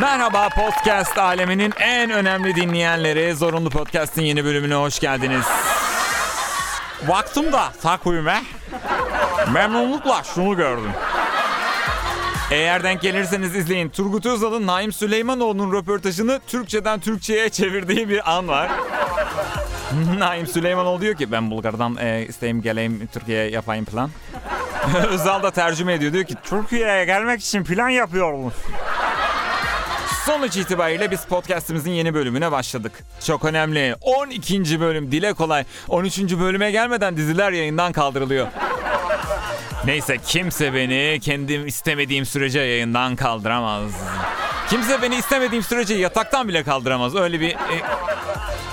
Merhaba podcast aleminin en önemli dinleyenleri. Zorunlu Podcast'in yeni bölümüne hoş geldiniz. Baktım da takvime. Memnunlukla şunu gördüm. Eğer denk gelirseniz izleyin. Turgut Özal'ın Naim Süleymanoğlu'nun röportajını Türkçeden Türkçe'ye çevirdiği bir an var. Naim Süleymanoğlu diyor ki ben Bulgar'dan e, isteyim geleyim Türkiye'ye yapayım plan. Özal da tercüme ediyor diyor ki Türkiye'ye gelmek için plan yapıyormuş. Sonuç itibariyle biz podcastimizin yeni bölümüne başladık. Çok önemli. 12. bölüm dile kolay. 13. bölüme gelmeden diziler yayından kaldırılıyor. Neyse kimse beni kendim istemediğim sürece yayından kaldıramaz. Kimse beni istemediğim sürece yataktan bile kaldıramaz. Öyle bir e,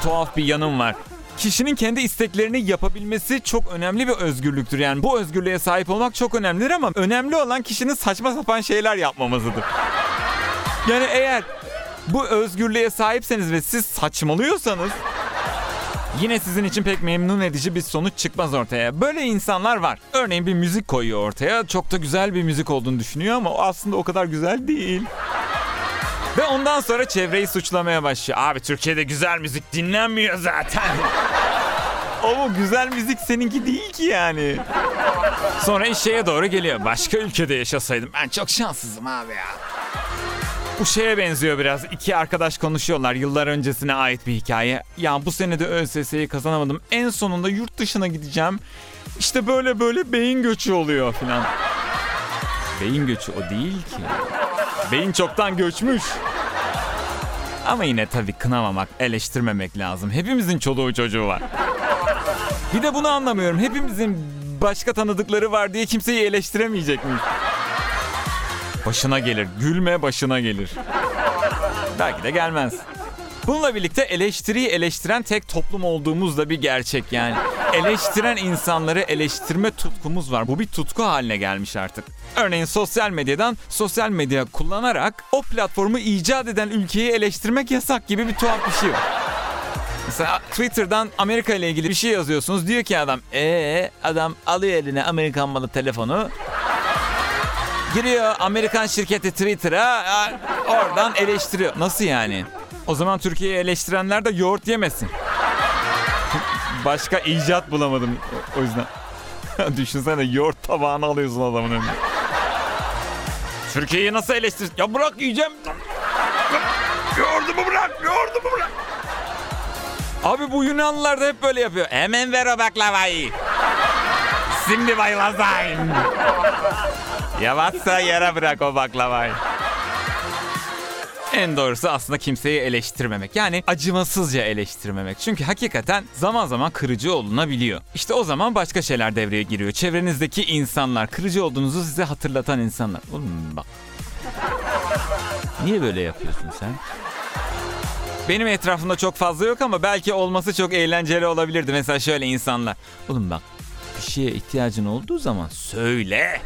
tuhaf bir yanım var. Kişinin kendi isteklerini yapabilmesi çok önemli bir özgürlüktür. Yani bu özgürlüğe sahip olmak çok önemlidir ama önemli olan kişinin saçma sapan şeyler yapmamasıdır. Yani eğer bu özgürlüğe sahipseniz ve siz saçmalıyorsanız yine sizin için pek memnun edici bir sonuç çıkmaz ortaya. Böyle insanlar var. Örneğin bir müzik koyuyor ortaya. Çok da güzel bir müzik olduğunu düşünüyor ama aslında o kadar güzel değil. Ve ondan sonra çevreyi suçlamaya başlıyor. Abi Türkiye'de güzel müzik dinlenmiyor zaten. o güzel müzik seninki değil ki yani. Sonra şeye doğru geliyor. Başka ülkede yaşasaydım ben çok şanssızım abi ya. Bu şeye benziyor biraz. İki arkadaş konuşuyorlar. Yıllar öncesine ait bir hikaye. Ya bu sene de ÖSS'yi kazanamadım. En sonunda yurt dışına gideceğim. İşte böyle böyle beyin göçü oluyor filan. Beyin göçü o değil ki. Beyin çoktan göçmüş. Ama yine tabii kınamamak, eleştirmemek lazım. Hepimizin çoluğu çocuğu var. Bir de bunu anlamıyorum. Hepimizin başka tanıdıkları var diye kimseyi eleştiremeyecek miyiz? Başına gelir. Gülme başına gelir. Belki de gelmez. Bununla birlikte eleştiriyi eleştiren tek toplum olduğumuz da bir gerçek yani. Eleştiren insanları eleştirme tutkumuz var. Bu bir tutku haline gelmiş artık. Örneğin sosyal medyadan sosyal medya kullanarak o platformu icat eden ülkeyi eleştirmek yasak gibi bir tuhaf bir şey var. Mesela Twitter'dan Amerika ile ilgili bir şey yazıyorsunuz. Diyor ki adam, ee adam alıyor eline Amerikan malı telefonu. Giriyor Amerikan şirketi Twitter'a oradan eleştiriyor. Nasıl yani? O zaman Türkiye'yi eleştirenler de yoğurt yemesin. Başka icat bulamadım o yüzden. Düşünsene yoğurt tabağını alıyorsun adamın önüne. Türkiye'yi nasıl eleştir? Ya bırak yiyeceğim. Yoğurdumu bırak, yoğurdumu bırak. Abi bu Yunanlılar da hep böyle yapıyor. Hemen ver o baklavayı. Şimdi bayılazayım. Yavaşsa yere bırak o baklavayı. En doğrusu aslında kimseyi eleştirmemek. Yani acımasızca eleştirmemek. Çünkü hakikaten zaman zaman kırıcı olunabiliyor. İşte o zaman başka şeyler devreye giriyor. Çevrenizdeki insanlar, kırıcı olduğunuzu size hatırlatan insanlar. Oğlum bak. Niye böyle yapıyorsun sen? Benim etrafımda çok fazla yok ama belki olması çok eğlenceli olabilirdi. Mesela şöyle insanlar. Oğlum bak bir şeye ihtiyacın olduğu zaman söyle.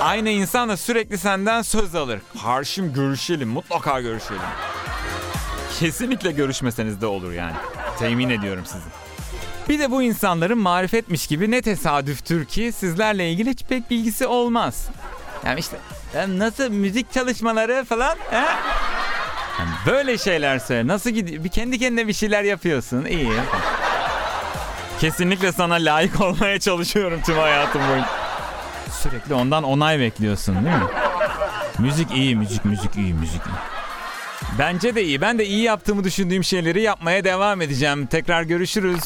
Aynı insan da sürekli senden söz alır. Karşım görüşelim, mutlaka görüşelim. Kesinlikle görüşmeseniz de olur yani. Temin ediyorum sizi. Bir de bu insanların marifetmiş gibi ne tesadüftür ki sizlerle ilgili hiç pek bilgisi olmaz. Yani işte nasıl müzik çalışmaları falan he? Yani böyle şeyler söyle. Nasıl gidiyor? Bir kendi kendine bir şeyler yapıyorsun. İyi. Kesinlikle sana layık olmaya çalışıyorum tüm hayatım boyunca. Sürekli ondan onay bekliyorsun değil mi? müzik iyi, müzik, müzik iyi, müzik iyi. Bence de iyi. Ben de iyi yaptığımı düşündüğüm şeyleri yapmaya devam edeceğim. Tekrar görüşürüz.